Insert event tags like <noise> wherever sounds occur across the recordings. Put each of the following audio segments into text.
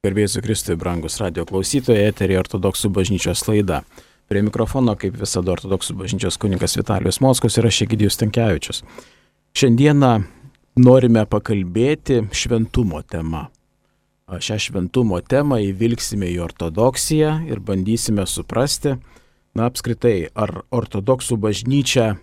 Garbėsiu Kristui, brangus radio klausytojai, eterį ortodoksų bažnyčios laida. Prie mikrofono, kaip visada, ortodoksų bažnyčios kunigas Vitalijus Moskus ir aš Egidijus Tankievičius. Šiandieną norime pakalbėti šventumo tema. Šią šventumo temą įvilksime į ortodoksiją ir bandysime suprasti, na apskritai, ar ortodoksų bažnyčia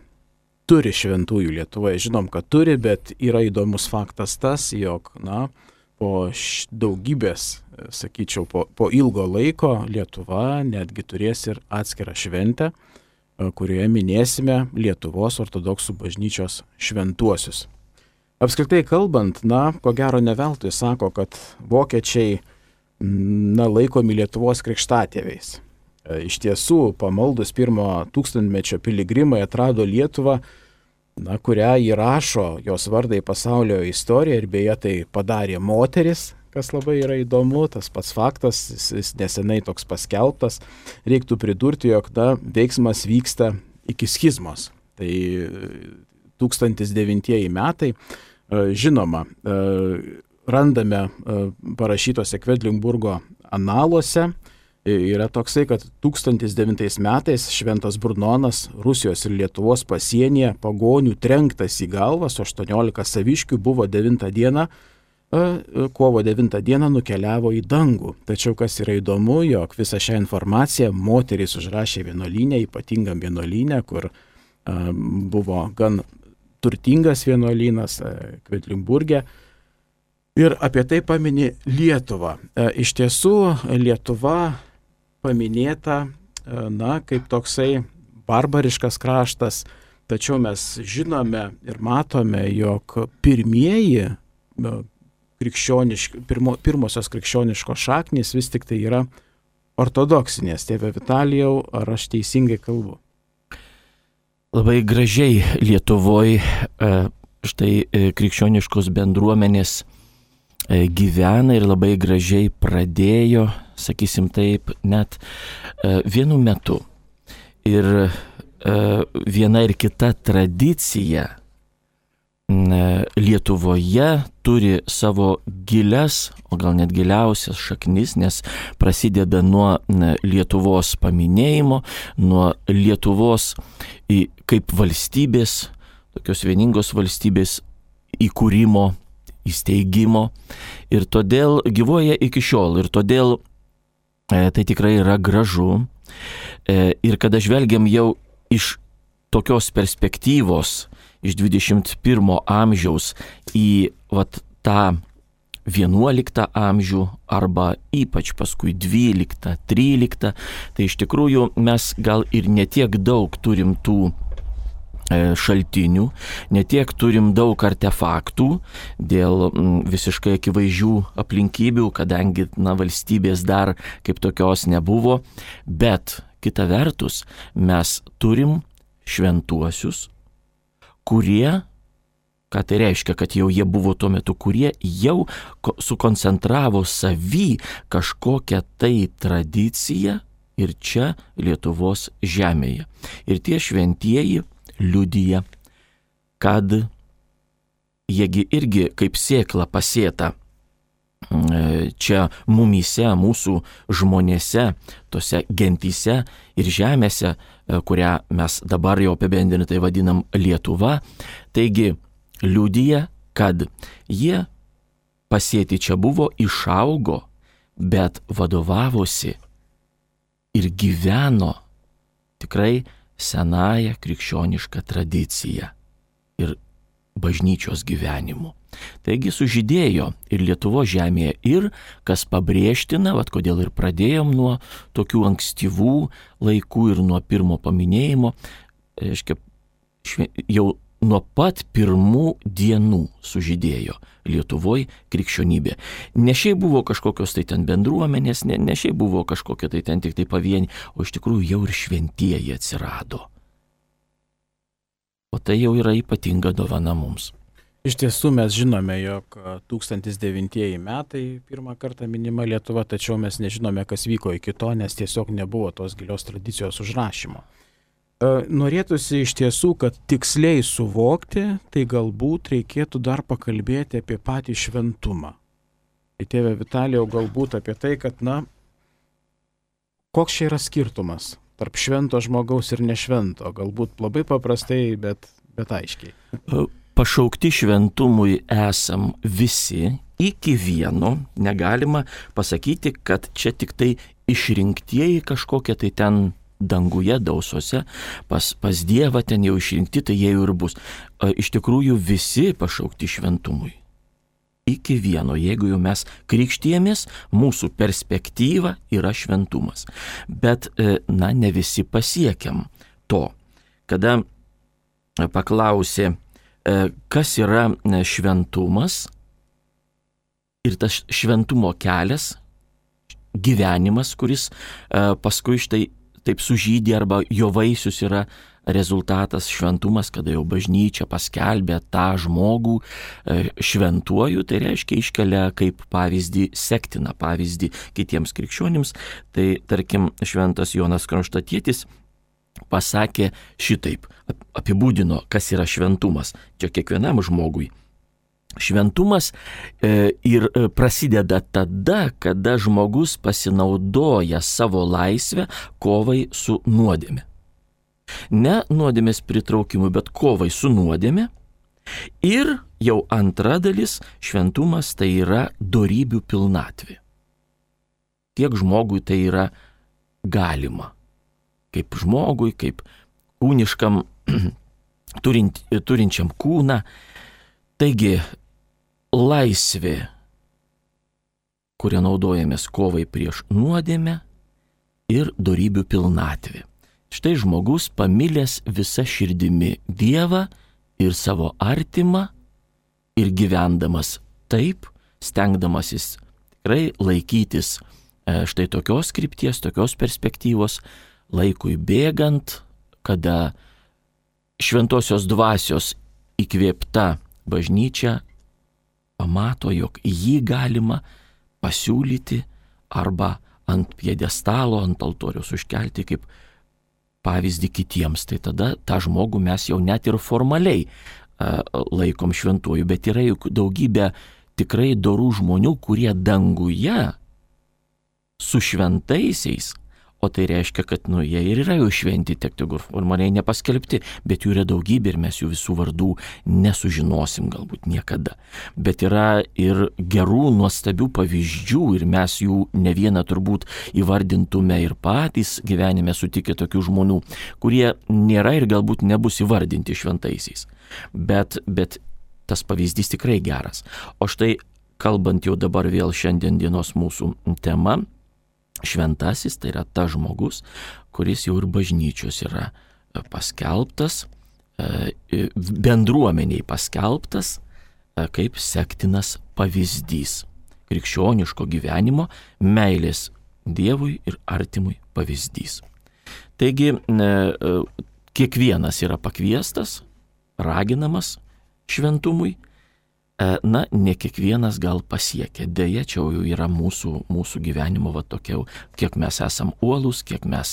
turi šventųjų Lietuvoje. Žinom, kad turi, bet yra įdomus faktas tas, jog, na, po daugybės, sakyčiau, po, po ilgo laiko Lietuva netgi turės ir atskirą šventę, e, kurioje minėsime Lietuvos ortodoksų bažnyčios šventuosius. Apskritai kalbant, na, ko gero neveltui sako, kad vokiečiai, na, laikomi Lietuvos krikštatėviais. E, iš tiesų, pamaldus pirmo tūkstantmečio piligrimai atrado Lietuvą na, kurią įrašo jos vardą į pasaulio istoriją ir beje tai padarė moteris, kas labai yra įdomu, tas pats faktas, jis, jis nesenai toks paskelbtas, reiktų pridurti, jog na, veiksmas vyksta iki schizmos. Tai 1009 metai, e, žinoma, e, randame e, parašytose Kvedlingburgo analuose, yra toksai, kad 1009 metais Šventas Brunonas Rusijos ir Lietuvos pasienyje pagonių trenktas į galvą su 18 saviškių buvo 9 dieną, kovo 9 dieną nukeliavo į dangų. Tačiau kas yra įdomu, jog visą šią informaciją moterys užrašė vienuolynę, ypatingam vienuolynę, kur buvo gan turtingas vienuolynas Kvetlimburgė. Ir apie tai paminė Lietuva. Iš tiesų, Lietuva paminėta, e, na, kaip toksai barbariškas kraštas, tačiau mes žinome ir matome, jog pirmieji e, krikščioniški, pirmo, pirmosios krikščioniškos šaknys vis tik tai yra ortodoksinės. Tėve Vitalijau, ar aš teisingai kalbu? Labai gražiai Lietuvoje štai e, krikščioniškos bendruomenės gyvena ir labai gražiai pradėjo sakysim taip, net e, vienu metu. Ir e, viena ir kita tradicija Lietuvoje turi savo gilias, o gal net giliausias šaknis, nes prasideda nuo Lietuvos paminėjimo, nuo Lietuvos kaip valstybės, tokios vieningos valstybės įkūrimo, įsteigimo ir todėl gyvoja iki šiol ir todėl tai tikrai yra gražu. E, ir kada žvelgiam jau iš tokios perspektyvos, iš 21 amžiaus į vat, tą 11 amžių arba ypač paskui 12, 13, tai iš tikrųjų mes gal ir netiek daug turim tų E, šaltinių, netiek turim daug artefaktų dėl visiškai akivaizdžių aplinkybių, kadangi na, valstybės dar kaip tokios nebuvo, bet kita vertus mes turim šventuosius, kurie Ką tai reiškia, kad jau jie buvo tuo metu, kurie jau sukoncentravo savy kažkokią tai tradiciją ir čia Lietuvos žemėje. Ir tie šventieji liudyja, kad jiegi irgi kaip sėkla pasėta e, čia mumyse, mūsų žmonėse, tose gentyse ir žemėse, e, kurią mes dabar jau apibendrintai vadinam Lietuva. Taigi liūdija, kad jie pasėti čia buvo, išaugo, bet vadovavosi ir gyveno tikrai senąją krikščionišką tradiciją ir bažnyčios gyvenimu. Taigi sužydėjo ir Lietuvo žemėje ir, kas pabrėžtina, vad kodėl ir pradėjom nuo tokių ankstyvų laikų ir nuo pirmo paminėjimo, reiškia, jau nuo pat pirmų dienų sužydėjo Lietuvoje krikščionybė. Ne šiaip buvo kažkokios tai ten bendruomenės, ne, ne šiaip buvo kažkokie tai ten tik tai pavieni, o iš tikrųjų jau ir šventieji atsirado. O tai jau yra ypatinga dovana mums. Iš tiesų mes žinome, jog 1009 metai pirmą kartą minima Lietuva, tačiau mes nežinome, kas vyko iki to, nes tiesiog nebuvo tos gilios tradicijos užrašymo. E, norėtųsi iš tiesų, kad tiksliai suvokti, tai galbūt reikėtų dar pakalbėti apie patį šventumą. Tai tėvė Vitalijau galbūt apie tai, kad, na, koks čia yra skirtumas tarp švento žmogaus ir nešvento, galbūt labai paprastai, bet, bet aiškiai. Pašaukti šventumui esam visi iki vieno, negalima pasakyti, kad čia tik tai išrinktieji kažkokie tai ten danguje, dausose, pas, pas Dievą ten jau išrinkti, tai jie jau ir bus. Iš tikrųjų visi pašaukti šventumui. Iki vieno, jeigu jau mes krikštijamės, mūsų perspektyva yra šventumas. Bet, e, na, ne visi pasiekiam to. Kada paklausė, e, kas yra e, šventumas ir tas šventumo kelias, gyvenimas, kuris paskui štai taip sužydė arba jo vaisius yra rezultatas šventumas, kada jau bažnyčia paskelbė tą žmogų e, šventuoju, tai reiškia iškelia kaip pavyzdį, sektina pavyzdį kitiems krikščionims. Tai tarkim, šventas Jonas Kronštatėtis pasakė šitaip, apibūdino, kas yra šventumas. Čia kiekvienam žmogui Šventumas e, ir e, prasideda tada, kada žmogus pasinaudoja savo laisvę kovai su nuodėme. Ne nuodėmės pritraukimu, bet kovai su nuodėme. Ir jau antra dalis - šventumas tai yra darybių pilnatvė. Kiek žmogui tai yra galima. Kaip žmogui, kaip kūniškam, <clears throat> turint, turinčiam kūną. Taigi laisvė, kurią naudojamės kovai prieš nuodėmę ir darybių pilnatvė. Štai žmogus pamilęs visą širdimi Dievą ir savo artimą ir gyvendamas taip, stengdamasis tikrai laikytis e, štai tokios krypties, tokios perspektyvos, laikui bėgant, kada šventosios dvasios įkvėpta bažnyčia pamato, jog jį galima pasiūlyti arba ant piedestalo, ant altoriaus užkelti kaip pavyzdį kitiems. Tai tada tą žmogų mes jau net ir formaliai uh, laikom šventuoju, bet yra juk daugybė tikrai dorų žmonių, kurie danguje su šventaisiais O tai reiškia, kad nu, jie ir yra jau šventi, tik tegul formaliai nepaskelbti, bet jų yra daugybė ir mes jų visų vardų nesužinosim galbūt niekada. Bet yra ir gerų, nuostabių pavyzdžių ir mes jų ne vieną turbūt įvardintume ir patys gyvenime sutikę tokių žmonių, kurie nėra ir galbūt nebus įvardinti šventaisiais. Bet, bet tas pavyzdys tikrai geras. O štai kalbant jau dabar vėl šiandien dienos mūsų tema, šventasis tai yra tas žmogus, kuris jau ir bažnyčios yra e, paskelbtas, e, bendruomeniai paskelbtas e, kaip sektinas pavyzdys krikščioniško gyvenimo, meilės Dievui ir artimui pavyzdys. Taigi kiekvienas yra pakviestas, raginamas šventumui, na, ne kiekvienas gal pasiekia. Deja, čia jau yra mūsų, mūsų gyvenimo va tokia, kiek mes esam uolus, kiek mes,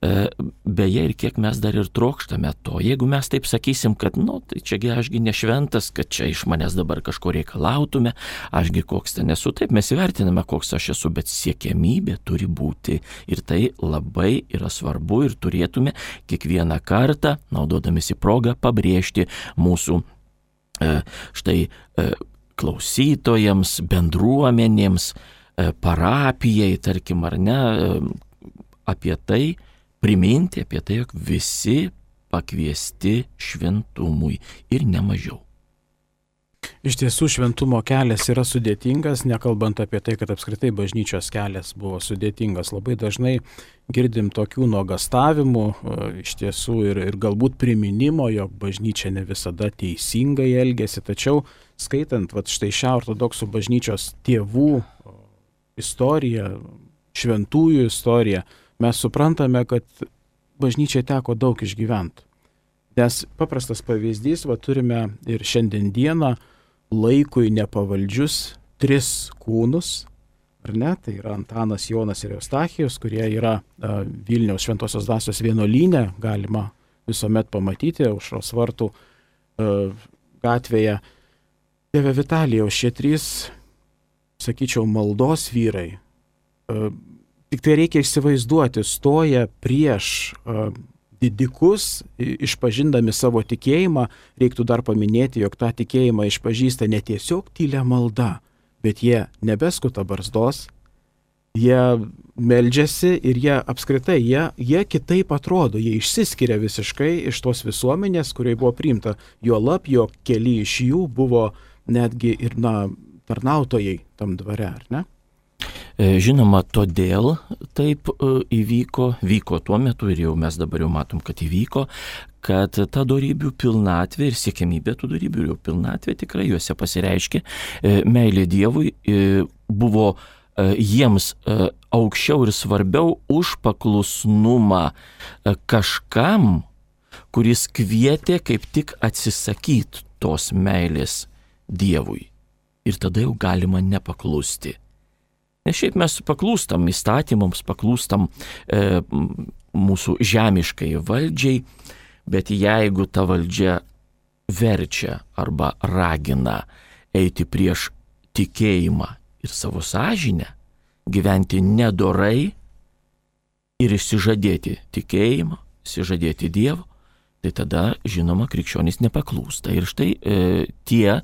e, beje, ir kiek mes dar ir trokštame to. Jeigu mes taip sakysim, kad, nu, tai čiagi ašgi nešventas, kad čia iš manęs dabar kažko reikalautume, ašgi koks ten esu, taip mes įvertiname, koks aš esu, bet siekiamybė turi būti. Ir tai labai yra svarbu ir turėtume kiekvieną kartą, naudodamėsi progą, pabrėžti mūsų E, štai e, klausytojams, bendruomenėms, e, parapijai, tarkim, ar ne, apie tai priminti, apie tai, jog visi pakviesti šventumui ir nemažiau. Iš tiesų šventumo kelias yra sudėtingas, nekalbant apie tai, kad apskritai bažnyčios kelias buvo sudėtingas. Labai dažnai girdim tokių nuogastavimų, e, iš tiesų ir, ir galbūt priminimo, jog bažnyčia ne visada teisingai elgesi, tačiau skaitant vat, štai šią ortodoksų bažnyčios tėvų istoriją, šventųjų istoriją, mes suprantame, kad bažnyčia teko daug išgyventi. Nes paprastas pavyzdys, va turime ir šiandien dieną laikui nepavaldžius tris kūnus, ar ne, tai yra Antanas, Jonas ir Eustachijos, kurie yra Vilniaus Šventosios Dasios vienuolynė, galima visuomet pamatyti užros vartų gatvėje. Tėve Vitalijaus šie trys sakyčiau, maldos vyrai. Tik tai reikia įsivaizduoti, stoja prieš didikus, išpažindami savo tikėjimą, reiktų dar paminėti, jog tą tikėjimą išpažįsta ne tiesiog tylę malda, bet jie nebeskuta barzdos, jie meldžiasi ir jie apskritai, jie, jie kitaip atrodo, jie išsiskiria visiškai iš tos visuomenės, kuriai buvo priimta, jo lab, jo keli iš jų buvo netgi ir, na, tarnautojai tam dvare, ar ne? E, žinoma, todėl taip e, įvyko, vyko tuo metu ir jau mes dabar jau matom, kad įvyko, kad ta darybių pilnatvė ir siekimybė tų darybių jau pilnatvė tikrai juose pasireiškė. E, meilė Dievui buvo jiems aukščiau ir svarbiau už paklusnumą kažkam, kuris kvietė kaip tik atsisakyti tos meilės Dievui. Ir tada jau galima nepaklusti. Nes šiaip mes paklūstam įstatymams, paklūstam e, mūsų žemiškai valdžiai, bet jeigu ta valdžia verčia arba ragina eiti prieš tikėjimą ir savo sąžinę, gyventi nedorai ir išsižadėti tikėjimą, išsižadėti Dievo, tai tada, žinoma, krikščionys nepaklūsta. Ir štai e, tie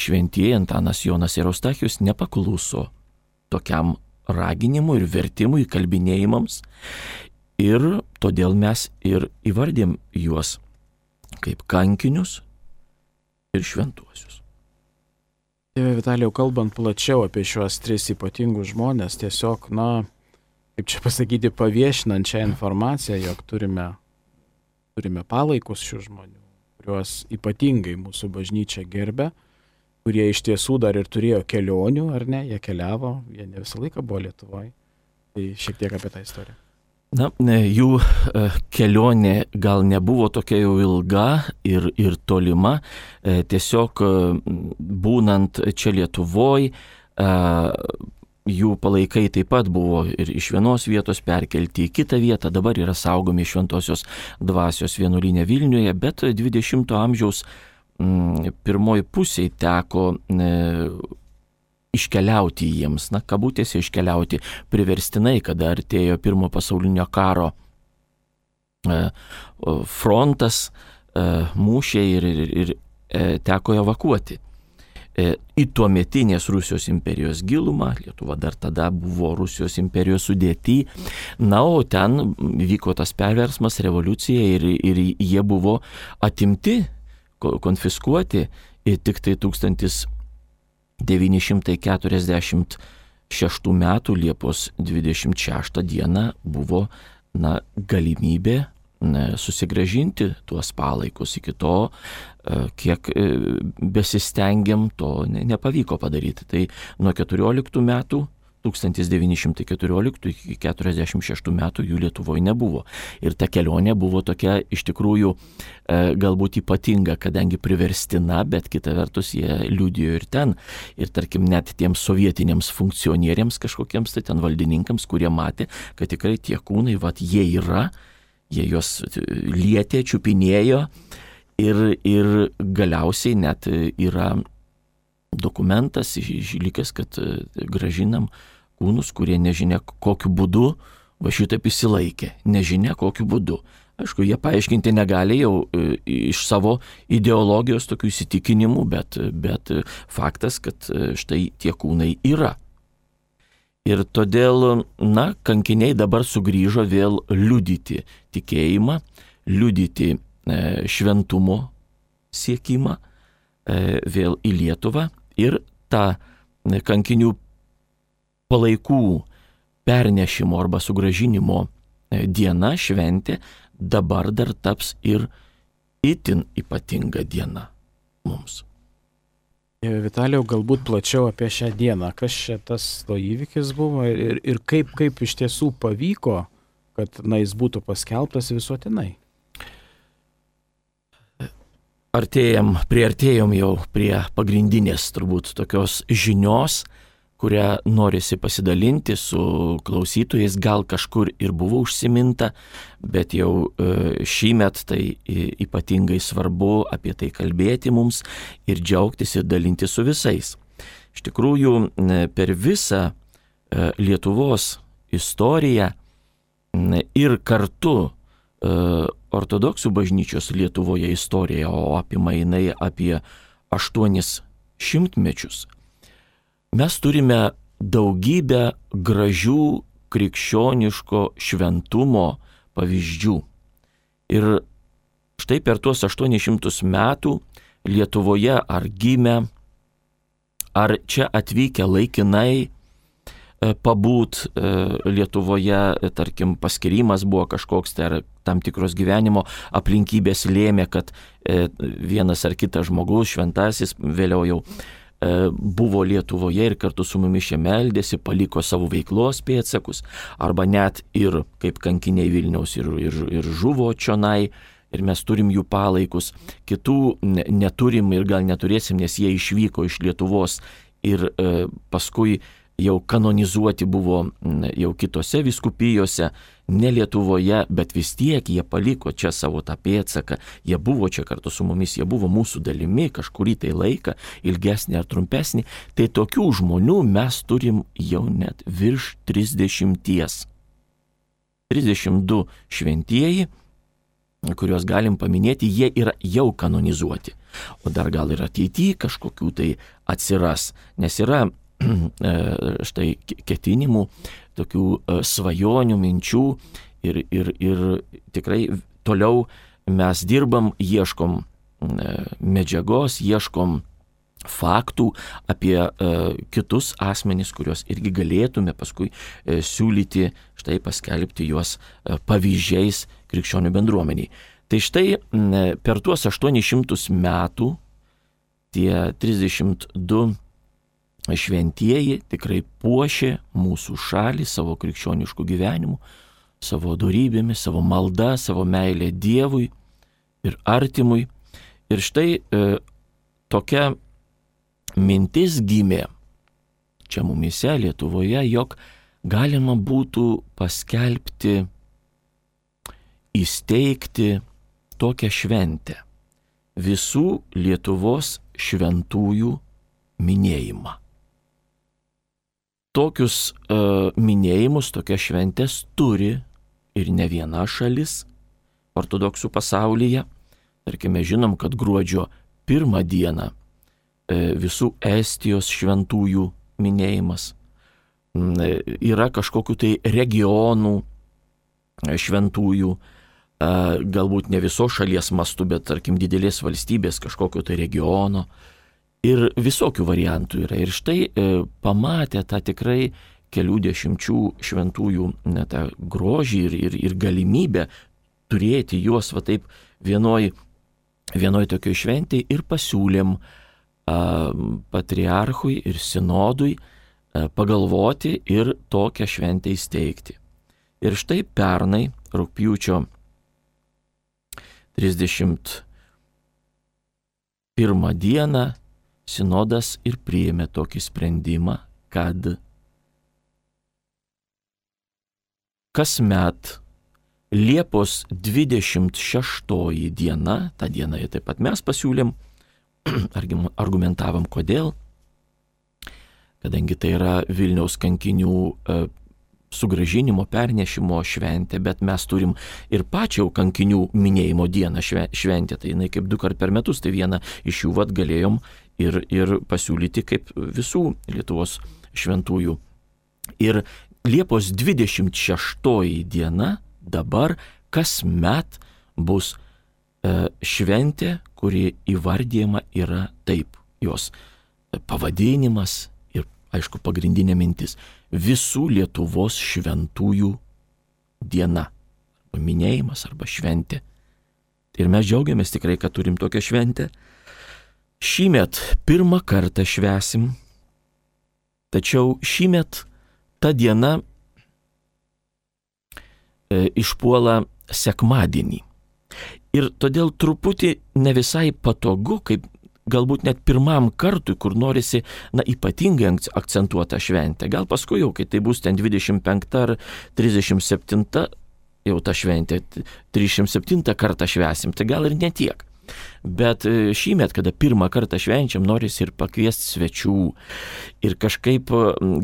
šventieji Antanas Jonas ir Eustachijus nepakluso tokiam raginimui ir vertimui, kalbinėjimams. Ir todėl mes ir įvardėm juos kaip kankinius ir šventuosius. Tėve Vitalijau, kalbant plačiau apie šiuos tris ypatingus žmonės, tiesiog, na, kaip čia pasakyti, paviešinant šią informaciją, jog turime, turime palaikus šių žmonių, kuriuos ypatingai mūsų bažnyčia gerbė kurie iš tiesų dar ir turėjo kelionių, ar ne, jie keliavo, jie ne visą laiką buvo Lietuvoje. Tai šiek tiek apie tą istoriją. Na, jų e, kelionė gal nebuvo tokia jau ilga ir, ir tolima, e, tiesiog e, būnant čia Lietuvoje, jų palaikai taip pat buvo ir iš vienos vietos perkelti į kitą vietą, dabar yra saugomi šventosios dvasios vienuolinė Vilniuje, bet 20-ojo amžiaus pirmoji pusėje teko e, iškeliauti jiems, na, kabutėse iškeliauti priverstinai, kada artėjo pirmo pasaulinio karo e, frontas, e, mūšiai ir, ir, ir teko evakuoti. Į tuometinės Rusijos imperijos gilumą, Lietuva dar tada buvo Rusijos imperijos sudėti, na, o ten vyko tas perversmas, revoliucija ir, ir jie buvo atimti konfiskuoti ir tik tai 1946 m. Liepos 26 d. buvo na, galimybė susigražinti tuos palaikus. Iki to, e, kiek e, besistengiam, to nepavyko padaryti. Tai nuo 14 metų 1914 iki 1946 metų jų Lietuvoje nebuvo. Ir ta kelionė buvo tokia iš tikrųjų e, galbūt ypatinga, kadangi priverstina, bet kita vertus jie liudijo ir ten. Ir tarkim net tiems sovietiniams funkcionieriams kažkokiems, tai ten valdininkams, kurie matė, kad tikrai tie kūnai, vad jie yra, jie juos lietė, čiupinėjo ir, ir galiausiai net yra dokumentas išlikęs, kad e, gražinam kūnus, kurie nežinia kokiu būdu va šitaip įsilaikė, nežinia kokiu būdu. Aišku, jie paaiškinti negali jau e, iš savo ideologijos tokių įsitikinimų, bet, bet faktas, kad e, štai tie kūnai yra. Ir todėl, na, kankiniai dabar sugrįžo vėl liudyti tikėjimą, liudyti e, šventumo siekimą vėl į Lietuvą ir tą kankinių palaikų pernešimo arba sugražinimo e, diena, šventė, dabar dar taps ir itin ypatinga diena mums. Vitalijau, galbūt plačiau apie šią dieną, kas čia tas to įvykis buvo ir, ir kaip, kaip iš tiesų pavyko, kad na, jis būtų paskelbtas visuotinai. Artėjom, priartėjom jau prie pagrindinės turbūt tokios žinios, kurią norisi pasidalinti su klausytojais, gal kažkur ir buvo užsiminta, bet jau e, šį metą tai ypatingai svarbu apie tai kalbėti mums ir džiaugtis ir dalinti su visais. Iš tikrųjų, per visą Lietuvos istoriją ir kartu ortodoksų bažnyčios Lietuvoje istorija, o apima jinai apie aštuonis šimtmečius, mes turime daugybę gražių krikščioniško šventumo pavyzdžių. Ir štai per tuos 800 metų Lietuvoje ar gimę, ar čia atvykę laikinai e, pabūt e, Lietuvoje, tarkim, paskirimas buvo kažkoks, tai ar tam tikros gyvenimo aplinkybės lėmė, kad e, vienas ar kitas žmogus, šventasis, vėliau jau E, buvo Lietuvoje ir kartu su mumis čia meldėsi, paliko savo veiklos pėtsakus, arba net ir kaip kankiniai Vilniaus ir, ir, ir žuvo čionai. Ir mes turim jų palaikus, kitų neturim ir gal neturėsim, nes jie išvyko iš Lietuvos ir e, paskui jau kanonizuoti buvo jau kitose viskupijose, ne Lietuvoje, bet vis tiek jie paliko čia savo tą pėdsaką, jie buvo čia kartu su mumis, jie buvo mūsų dalimi kažkurį tai laiką, ilgesnį ar trumpesnį, tai tokių žmonių mes turim jau net virš 30. 32 šventieji, kuriuos galim paminėti, jie yra jau kanonizuoti. O dar gal ir ateityje kažkokių tai atsiras, nes yra <clears throat> štai ketinimų, tokių e, svajonių, minčių ir, ir, ir tikrai toliau mes dirbam, ieškom e, medžiagos, ieškom faktų apie uh, kitus asmenys, kuriuos irgi galėtume paskui uh, siūlyti, štai paskelbti juos uh, pavyzdžiais krikščionių bendruomeniai. Tai štai uh, per tuos 800 metų tie 32 šventieji tikrai puošė mūsų šalį savo krikščioniškų gyvenimų, savo darybėmis, savo malda, savo meilė Dievui ir artimui. Ir štai e, tokia mintis gimė čia mumise Lietuvoje, jog galima būtų paskelbti, įsteigti tokią šventę visų Lietuvos šventųjų minėjimą tokius uh, minėjimus, tokias šventės turi ir ne viena šalis ortodoksų pasaulyje. Tarkime, žinom, kad gruodžio pirmą dieną e, visų Estijos šventųjų minėjimas. E, yra kažkokiu tai regionų šventųjų, galbūt ne viso šalies mastu, bet tarkim didelės valstybės kažkokio tai regiono. Ir visokių variantų yra. Ir štai e, pamatę tą tikrai kelių dešimčių šventųjų ne, tą grožį ir, ir, ir galimybę turėti juos va taip vienoj, vienoj tokioj šventėje ir pasiūlėm a, patriarchui ir sinodui a, pagalvoti ir tokią šventę įsteigti. Ir štai pernai, rūpjūčio 31 dieną, sinodas ir priėmė tokį sprendimą, kad kasmet Liepos 26 diena, tą dieną taip pat mes pasiūlėm, <clears throat> argumentavom kodėl, kadangi tai yra Vilniaus kankinių e, sugražinimo, pernešimo šventė, bet mes turim ir pačią kankinių minėjimo dieną šventę, tai jinai kaip du kart per metus, tai vieną iš jų vad galėjom ir, ir pasiūlyti kaip visų Lietuvos šventųjų. Ir Liepos 26 diena dabar kasmet bus e, šventė, kuri įvardyjama yra taip. Jos pavadinimas ir, aišku, pagrindinė mintis - visų Lietuvos šventųjų diena. Arba minėjimas, arba šventė. Ir mes džiaugiamės tikrai, kad turim tokią šventę. Šįmet pirmą kartą švesim, tačiau šįmet ta diena e, išpuola sekmadienį. Ir todėl truputį ne visai patogu, kaip galbūt net pirmam kartui, kur norisi, na, ypatingai akcentuotą šventę. Gal paskui jau, kai tai bus ten 25 ar 37 jau ta šventė, 37 kartą švesim, tai gal ir ne tiek. Bet e, šįmet, kada pirmą kartą švenčiam, norisi ir pakviesti svečių. Ir kažkaip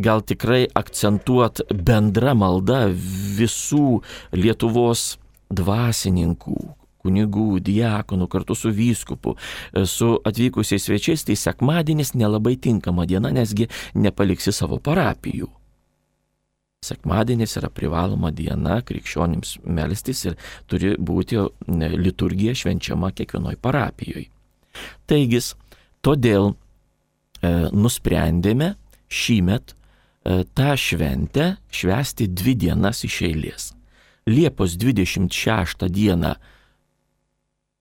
gal tikrai akcentuot bendrą maldą visų Lietuvos dvasininkų, kunigų, diakonų, kartu su vyskupu, e, su atvykusiais svečiais, tai sekmadienis nelabai tinkama diena, nesgi nepaliksi savo parapijų. Sekmadienis yra privaloma diena krikščionims melstis ir turi būti liturgija švenčiama kiekvienoje parapijoje. Taigi, todėl e, nusprendėme šįmet e, tą šventę švęsti dvi dienas iš eilės. Liepos 26 dieną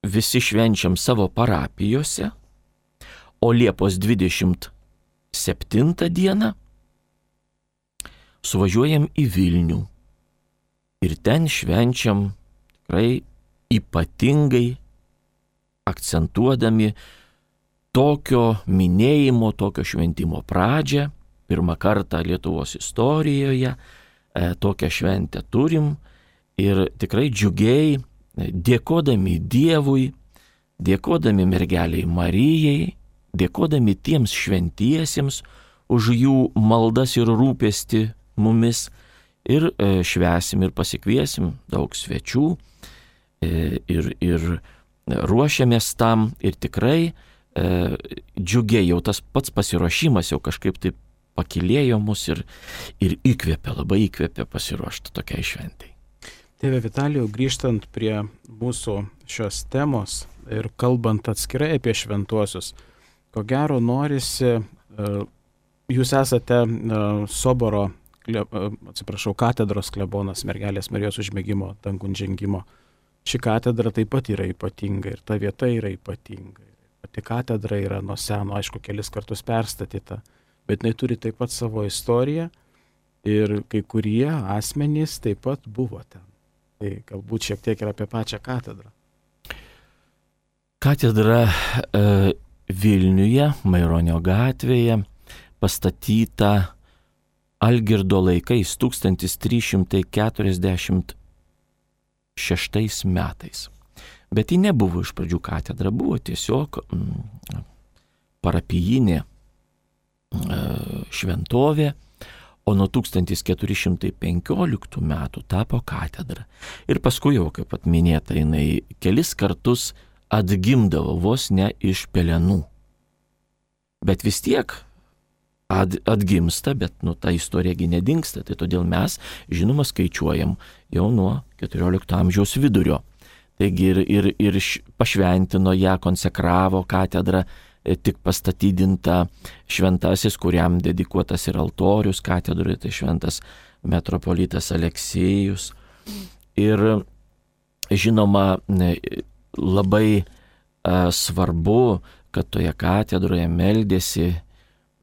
visi švenčiam savo parapijose, o Liepos 27 dieną suvažiuojam į Vilnių. Ir ten švenčiam tikrai ypatingai akcentuodami tokio minėjimo, tokio šventimo pradžią, pirmą kartą Lietuvos istorijoje, e, tokią šventę turim. Ir tikrai džiugiai dėkodami Dievui, dėkodami mergeliai Marijai, dėkodami tiems šventiesiems už jų maldas ir rūpesti mumis ir e, švesim ir pasikviesim daug svečių e, ir, ir ruošiamės tam ir tikrai e, džiugiai jau tas pats pasiruošimas jau kažkaip taip pakilėjo mus ir, ir įkvėpė, labai įkvėpė pasiruošti tokiai šventai. Tėve Vitalijau, grįžtant prie mūsų šios temos ir kalbant atskirai apie šventuosius, ko gero norisi, jūs esate Soboro, atsiprašau, katedros klebonas mergelės Marijos užmėgimo, dangun žengimo. Ši katedra taip pat yra ypatinga ir ta vieta yra ypatinga. Pati katedra yra nuo seno, aišku, kelis kartus perstatyta, bet jinai turi taip pat savo istoriją ir kai kurie asmenys taip pat buvo ten. Tai galbūt šiek tiek ir apie pačią katedrą. Katedra e, Vilniuje, Maironio gatvėje, pastatyta Algirdo laikais 1346 metais. Bet ji nebuvo iš pradžių katedra, buvo tiesiog mm, parapijinė e, šventovė, o nuo 1415 metų tapo katedra. Ir paskui jau, kaip pat minėta, jinai kelis kartus atgimdavo vos ne iš pelenų. Bet vis tiek at, atgimsta, bet nu, ta istorija nedingsta, tai todėl mes, žinoma, skaičiuojam jau nuo 14 amžiaus vidurio. Taigi ir, ir, ir pašventino ją, konsekravo katedrą E, tik pastatydinta šventasis, kuriam dedikuotas ir altorius katedroje, tai šventas metropolitas Aleksėjus. Ir žinoma, labai svarbu, kad toje katedroje meldėsi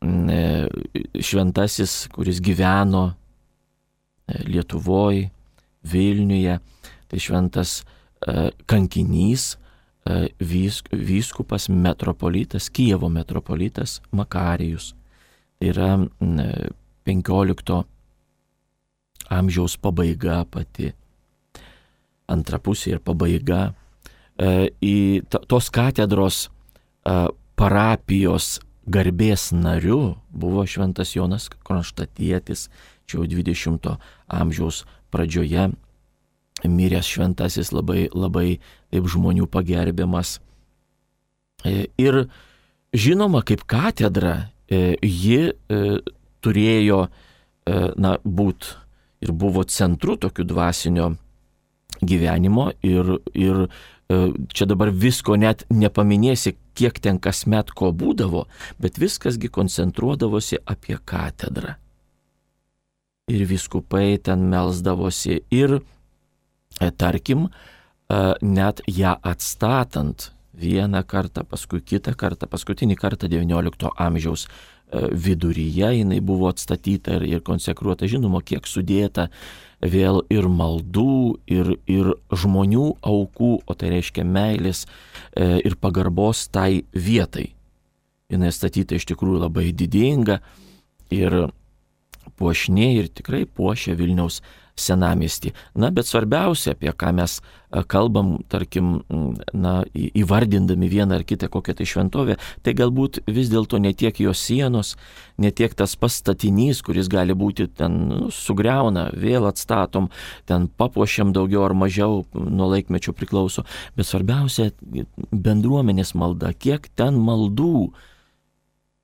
šventasis, kuris gyveno e, Lietuvoje, Vilniuje, tai šventas kankinys, E, vyskupas metropolitas, Kievo metropolitas Makarijus. Tai yra 15 amžiaus pabaiga pati, antra pusė ir pabaiga. E, į tos katedros e, parapijos garbės nariu buvo šventas Jonas Kronštatietis, čia jau 20 amžiaus pradžioje miręs šventasis labai, labai taip žmonių pagerbiamas. E, ir žinoma, kaip katedra, e, ji e, turėjo, na, būt ir buvo centru tokių dvasinio gyvenimo ir, ir čia dabar visko net nepaminėsi, kiek ten kasmet ko būdavo, bet viskasgi koncentruodavosi apie katedrą. Ir viskupai ten melzdavosi ir E, tarkim, e, net ją atstatant vieną kartą, paskui kitą kartą, paskutinį kartą XIX amžiaus viduryje jinai buvo atstatyta ir, ir konsekruota, žinoma, kiek sudėta vėl ir maldų, ir, ir žmonių aukų, o tai reiškia meilės ir pagarbos tai vietai. Jis statyta iš tikrųjų labai didinga ir puošniai ir tikrai puošia Vilniaus senamestį. Na, bet svarbiausia, apie ką mes kalbam, tarkim, na, įvardindami vieną ar kitą kokią tai šventovę, tai galbūt vis dėlto ne tiek jos sienos, ne tiek tas pastatinys, kuris gali būti ten nu, sugriauna, vėl atstatom, ten papuošiam daugiau ar mažiau, nuo laikmečio priklauso, bet svarbiausia bendruomenės malda, kiek ten maldų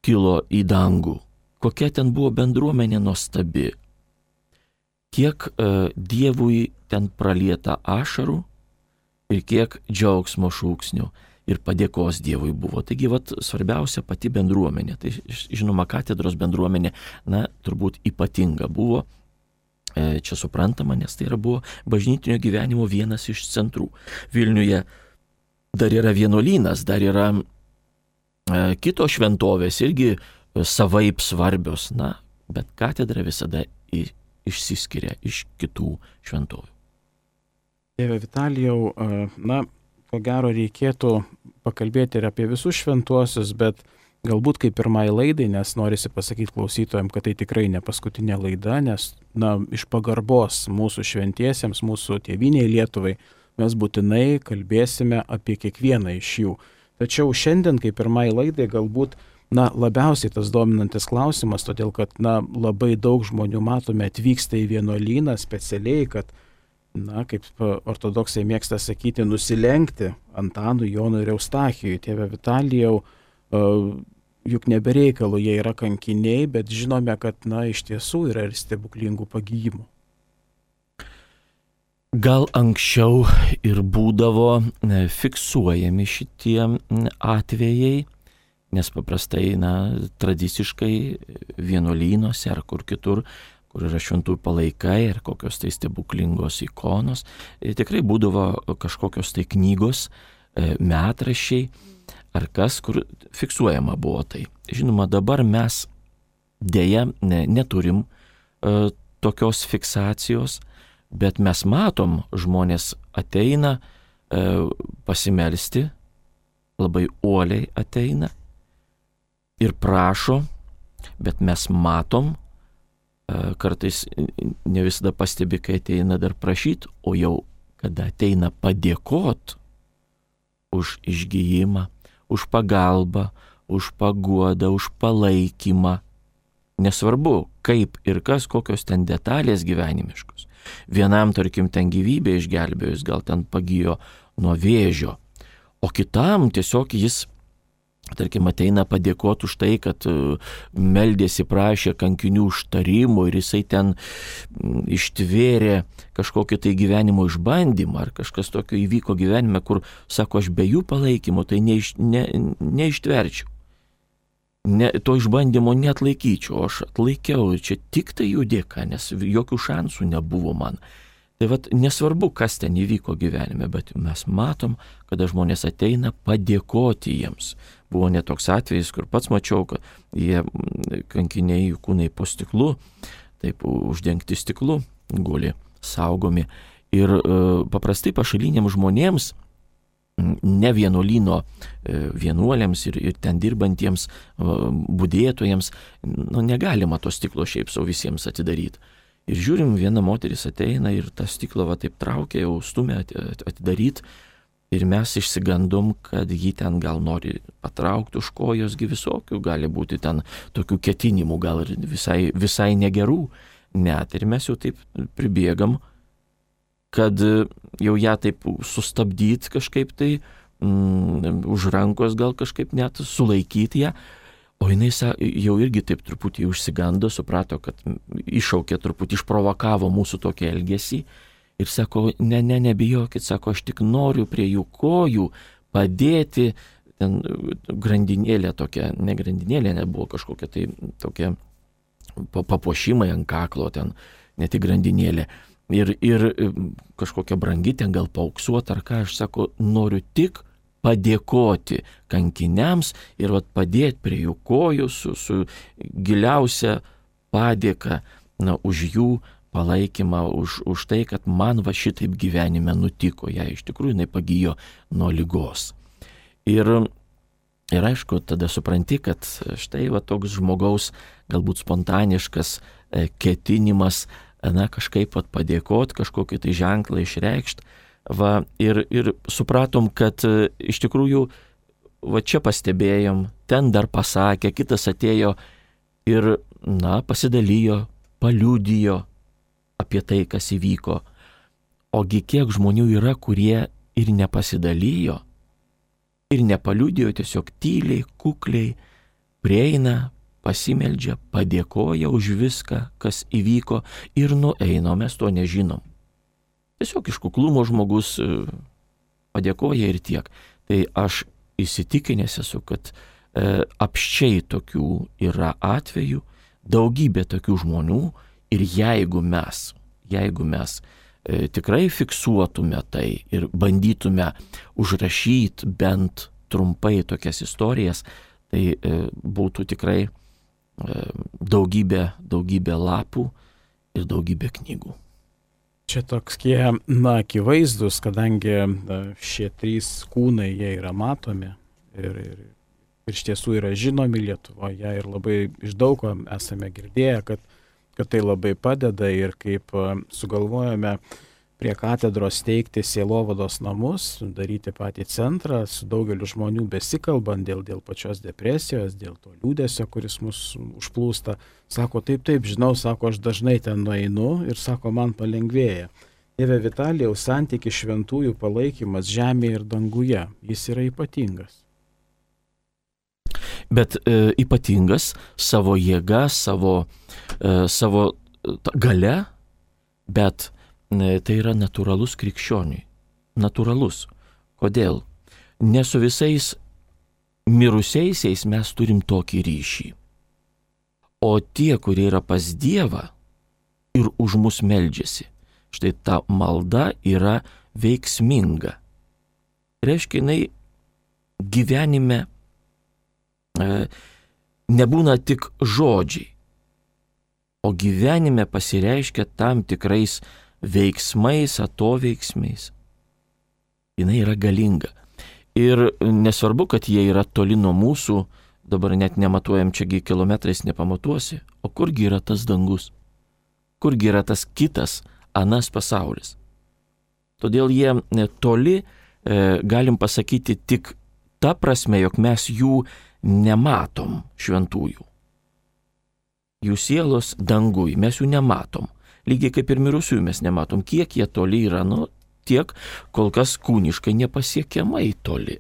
kilo į dangų, kokia ten buvo bendruomenė nuostabi, kiek uh, Dievui ten pralieta ašarų ir kiek džiaugsmo šūksnių ir padėkos Dievui buvo. Taigi, vat, svarbiausia pati bendruomenė. Tai žinoma, katedros bendruomenė, na, turbūt ypatinga buvo. E, čia suprantama, nes tai yra buvo bažnytinio gyvenimo vienas iš centrų. Vilniuje dar yra vienuolynas, dar yra e, kitos šventovės irgi savaip svarbios, na, bet katedra visada išsiskiria iš kitų šventovių. Tėve Vitalijau, na, ko gero reikėtų pakalbėti ir apie visus šventuosius, bet galbūt kaip pirmai laidai, nes norisi pasakyti klausytojams, kad tai tikrai ne paskutinė laida, nes, na, iš pagarbos mūsų šventiesiems, mūsų tėviniai Lietuvai, mes būtinai kalbėsime apie kiekvieną iš jų. Tačiau šiandien, kaip pirmai laidai, galbūt, na, labiausiai tas dominantis klausimas, todėl kad, na, labai daug žmonių matome atvyksta į vienuolyną specialiai, kad na, kaip ortodoksai mėgsta sakyti, nusilenkti Antanui, Jonui ir Eustachijui. Tėve Vitalijau, juk nebereikalu jie yra kankiniai, bet žinome, kad, na, iš tiesų yra ir stebuklingų pagyjimų. Gal anksčiau ir būdavo fiksuojami šitie atvejai, nes paprastai, na, tradiciškai vienuolynuose ar kur kitur kur yra šventųjų palaikai ir kokios tai stebuklingos ikonos. Ir tikrai būdavo kažkokios tai knygos, e, metrašiai ar kas, kur fiksuojama buvo tai. Žinoma, dabar mes dėja ne, neturim e, tokios fiksacijos, bet mes matom, žmonės ateina e, pasimelsti, labai uoliai ateina ir prašo, bet mes matom, kartais ne visada pastebi, kai ateina dar prašyti, o jau kada ateina padėkot už išgyjimą, už pagalbą, už paguodą, už palaikymą. Nesvarbu, kaip ir kas, kokios ten detalės gyvenimiškos. Vienam, tarkim, ten gyvybė išgelbėjus, gal ten pagijo nuo vėžio, o kitam tiesiog jis tarkim, ateina padėkoti už tai, kad e, meldėsi, prašė kankinių užtarimų ir jisai ten ištvėrė kažkokį tai gyvenimo išbandymą ar kažkas tokio įvyko gyvenime, kur sako, aš be jų palaikymo tai neiš, ne, neištverčiau. Ne, to išbandymo net laikyčiau, aš atlaikiau, čia tik tai jų dėka, nes jokių šansų nebuvo man. Tai vad nesvarbu, kas ten įvyko gyvenime, bet mes matom, kada žmonės ateina padėkoti jiems. Buvo netoks atvejis, kur pats mačiau, kad jie kankiniai jų kūnai po stiklu, taip uždengti stiklu, guli saugomi. Ir e, paprastai pašaliniams žmonėms, ne vienuolino e, vienuoliams ir, ir ten dirbantiems būdėtojams, nu, negalima to stiklo šiaip savo visiems atidaryti. Ir žiūrim, viena moteris ateina ir tą stiklą va taip traukia, jau stumia atidaryti Ir mes išsigandom, kad jį ten gal nori patraukti už kojosgi visokių, gali būti ten tokių ketinimų, gal ir visai, visai negerų. Net ir mes jau taip pribėgam, kad jau ją taip sustabdyti kažkaip tai, mm, už rankos gal kažkaip net sulaikyti ją. O jinai jau irgi taip truputį užsigando, suprato, kad iššaukė truputį, išprovokavo mūsų tokį elgesį ir sako, ne, ne, nebijokit, sako, aš tik noriu prie jų kojų padėti, ten grandinėlė tokia, ne grandinėlė, nebuvo kažkokia tai tokia papuošimai ant kaklo, ten ne tik grandinėlė. Ir, ir kažkokia brangi ten gal pauksuot ar ką, aš sako, noriu tik padėkoti kankiniams ir vat, padėti prie jų kojų su, su giliausia padėka na, už jų palaikymą, už, už tai, kad man va šitaip gyvenime nutiko, ją iš tikrųjų jinai pagijo nuo lygos. Ir, ir aišku, tada supranti, kad štai va toks žmogaus galbūt spontaniškas e, ketinimas na, kažkaip pat padėkoti, kažkokį tai ženklą išreikšti. Va, ir, ir supratom, kad e, iš tikrųjų, va čia pastebėjom, ten dar pasakė, kitas atėjo ir, na, pasidalijo, paliudijo apie tai, kas įvyko. Ogi kiek žmonių yra, kurie ir nepasidalijo, ir nepaliudijo, tiesiog tyliai, kukliai prieina, pasimeldžia, padėkoja už viską, kas įvyko ir nueina, mes to nežinom. Tiesiog iš kuklumo žmogus e, padėkoja ir tiek. Tai aš įsitikinęs esu, kad e, apščiai tokių yra atvejų, daugybė tokių žmonių ir jeigu mes, jeigu mes e, tikrai fiksuotume tai ir bandytume užrašyti bent trumpai tokias istorijas, tai e, būtų tikrai e, daugybė, daugybė lapų ir daugybė knygų. Čia tokie, na, akivaizdus, kadangi na, šie trys kūnai, jie yra matomi ir, ir, ir iš tiesų yra žinomi Lietuvoje ir labai iš daug ko esame girdėję, kad, kad tai labai padeda ir kaip sugalvojame uh, prie katedros steigti sielovados namus, daryti patį centrą, su daugeliu žmonių besikalbant dėl, dėl pačios depresijos, dėl to liūdėsio, kuris mus užplūsta. Sako, taip, taip, žinau, sako, aš dažnai ten nueinu ir sako, man palengvėja. Tėve Vitalijaus santyki šventųjų palaikymas žemėje ir danguje, jis yra ypatingas. Bet e, ypatingas savo jėga, savo, e, savo gale, bet tai yra natūralus krikščioniui. Natūralus. Kodėl? Ne su visais mirusiaisiais mes turim tokį ryšį. O tie, kurie yra pas Dievą ir už mus meldžiasi, štai ta malda yra veiksminga. Reiškia, jinai gyvenime e, nebūna tik žodžiai, o gyvenime pasireiškia tam tikrais veiksmais, atoveiksmiais. Jis yra galinga. Ir nesvarbu, kad jie yra toli nuo mūsų, dabar net nematuojam čiagi kilometrais nepamatuosi, o kurgi yra tas dangus, kurgi yra tas kitas, anas pasaulis. Todėl jie toli, e, galim pasakyti, tik ta prasme, jog mes jų nematom šventųjų. Jų sielos dangui, mes jų nematom lygiai kaip ir mirusiųjų mes nematom, kiek jie toli yra, nu, tiek kol kas kūniškai nepasiekiamai toli.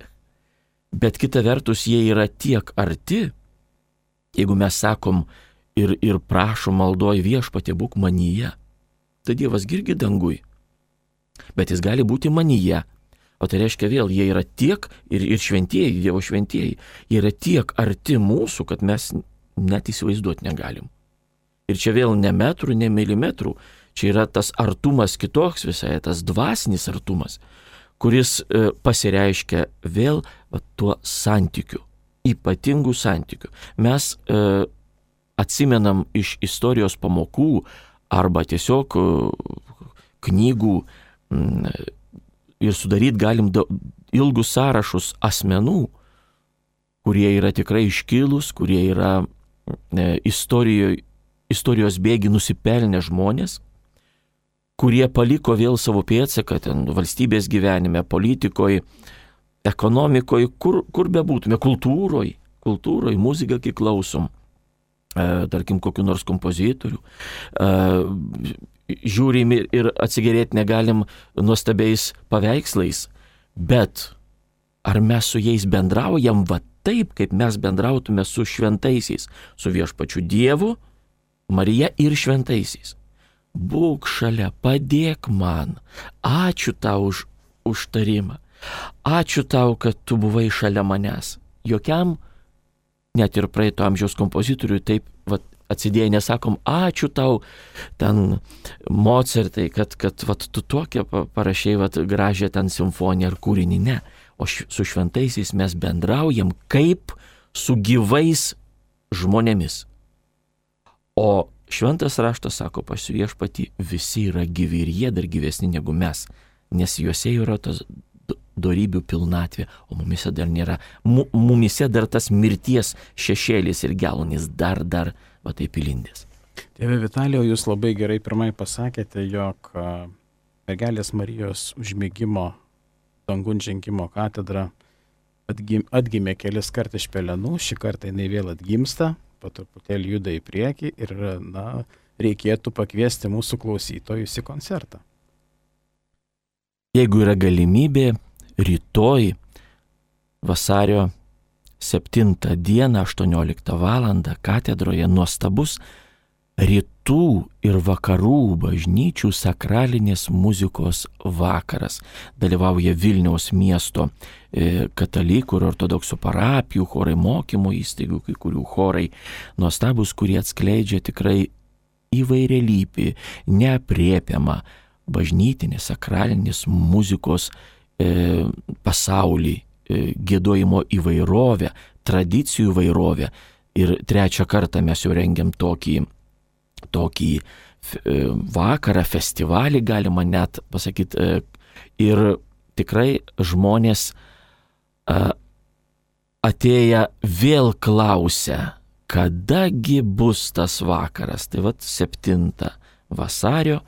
Bet kita vertus, jie yra tiek arti, jeigu mes sakom ir, ir prašom maldoj viešpatė būk manyje, tai Dievas irgi dangui. Bet jis gali būti manyje. O tai reiškia vėl, jie yra tiek ir, ir šventieji, Dievo šventieji, jie yra tiek arti mūsų, kad mes net įsivaizduoti negalim. Ir čia vėl ne metrų, ne milimetrų, čia yra tas artumas kitoks visai, tas dvasinis artumas, kuris e, pasireiškia vėl va, tuo santykiu, ypatingų santykių. Mes e, atsimenam iš istorijos pamokų arba tiesiog e, knygų ir sudaryti galim ilgus sąrašus asmenų, kurie yra tikrai iškilus, kurie yra e, istorijoje istorijos bėgi nusipelnę žmonės, kurie paliko vėl savo pėdsaką ten valstybės gyvenime, politikoje, ekonomikoje, kur, kur bebūtume, kultūroje, kultūroje, muziką, kai klausom, e, tarkim, kokiu nors kompozitoriu, e, žiūrim ir, atsigerėti negalim nuostabiais paveikslais, bet ar mes su jais bendraujam va taip, kaip mes bendrautume su šventaisiais, su viešpačiu Dievu, Marija ir šventaisiais. Būk šalia, padėk man. Ačiū tau už užtarimą. Ačiū tau, kad tu buvai šalia manęs. Jokiam, net ir praeito amžiaus kompozitoriui taip vat, atsidėję nesakom, ačiū tau, ten Mozartai, kad, kad vat, tu tokią parašiai vat, gražią ten simfoniją ar kūrinį. Ne. O š, su šventaisiais mes bendraujam kaip su gyvais žmonėmis. O šventas raštas sako pas viešpati, visi yra gyvi ir jie dar gyvesni negu mes, nes juose yra tas darybių pilnatvė, o mumise dar nėra, mu, mumise dar tas mirties šešėlis ir gelonis dar, dar, va taip įlindęs. Tėve Vitalijau, jūs labai gerai pirmai pasakėte, jog mergelės Marijos užmėgimo dangun žengimo katedra atgim, atgimė kelis kartus iš pelenų, šį kartą jinai vėl atgimsta, po truputėlį juda į priekį ir, na, reikėtų pakviesti mūsų klausytojus į koncertą. Jeigu yra galimybė, rytoj vasario 7 dieną 18 val. katedroje nuostabus rytų ir vakarų bažnyčių sakralinės muzikos vakaras. Dalyvauja Vilniaus miesto e, katalikų ir ortodoksų parapijų, chorai mokymo įstaigų, kai kurių chorai nuostabus, kurie atskleidžia tikrai įvairialypį, neapriepiamą bažnytinės sakralinės muzikos e, pasaulį, gėdojimo įvairovę, tradicijų įvairovę. Ir trečią kartą mes jau rengiam tokį tokį e, vakarą, festivalį, galima net pasakyti. E, ir tikrai žmonės e, atėję vėl klausia, kadagi bus tas vakaras. Tai vad 7 vasario,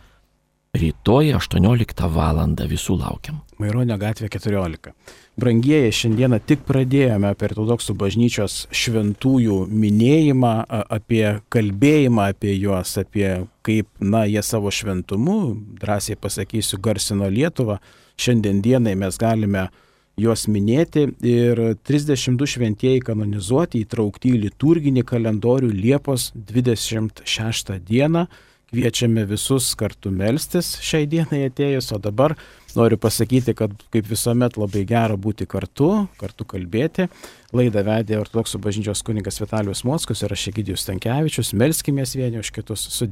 rytoj 18 val. visų laukiam. Maironio gatvė 14. Brangieji, šiandieną tik pradėjome apie ortodoksų bažnyčios šventųjų minėjimą, apie kalbėjimą apie juos, apie kaip, na, jie savo šventumu, drąsiai pasakysiu, garsino Lietuvą. Šiandien dienai mes galime juos minėti ir 32 šventieji kanonizuoti įtraukti į liturginį kalendorių Liepos 26 dieną. Kviečiame visus kartu melstis šiai dienai atėjus, o dabar Noriu pasakyti, kad kaip visuomet labai gera būti kartu, kartu kalbėti. Laidą vedė ortodoksų bažnyčios kuningas Vitalijus Moskus ir aš Egidijus Tankievičius. Melskime vieni už kitus sudė.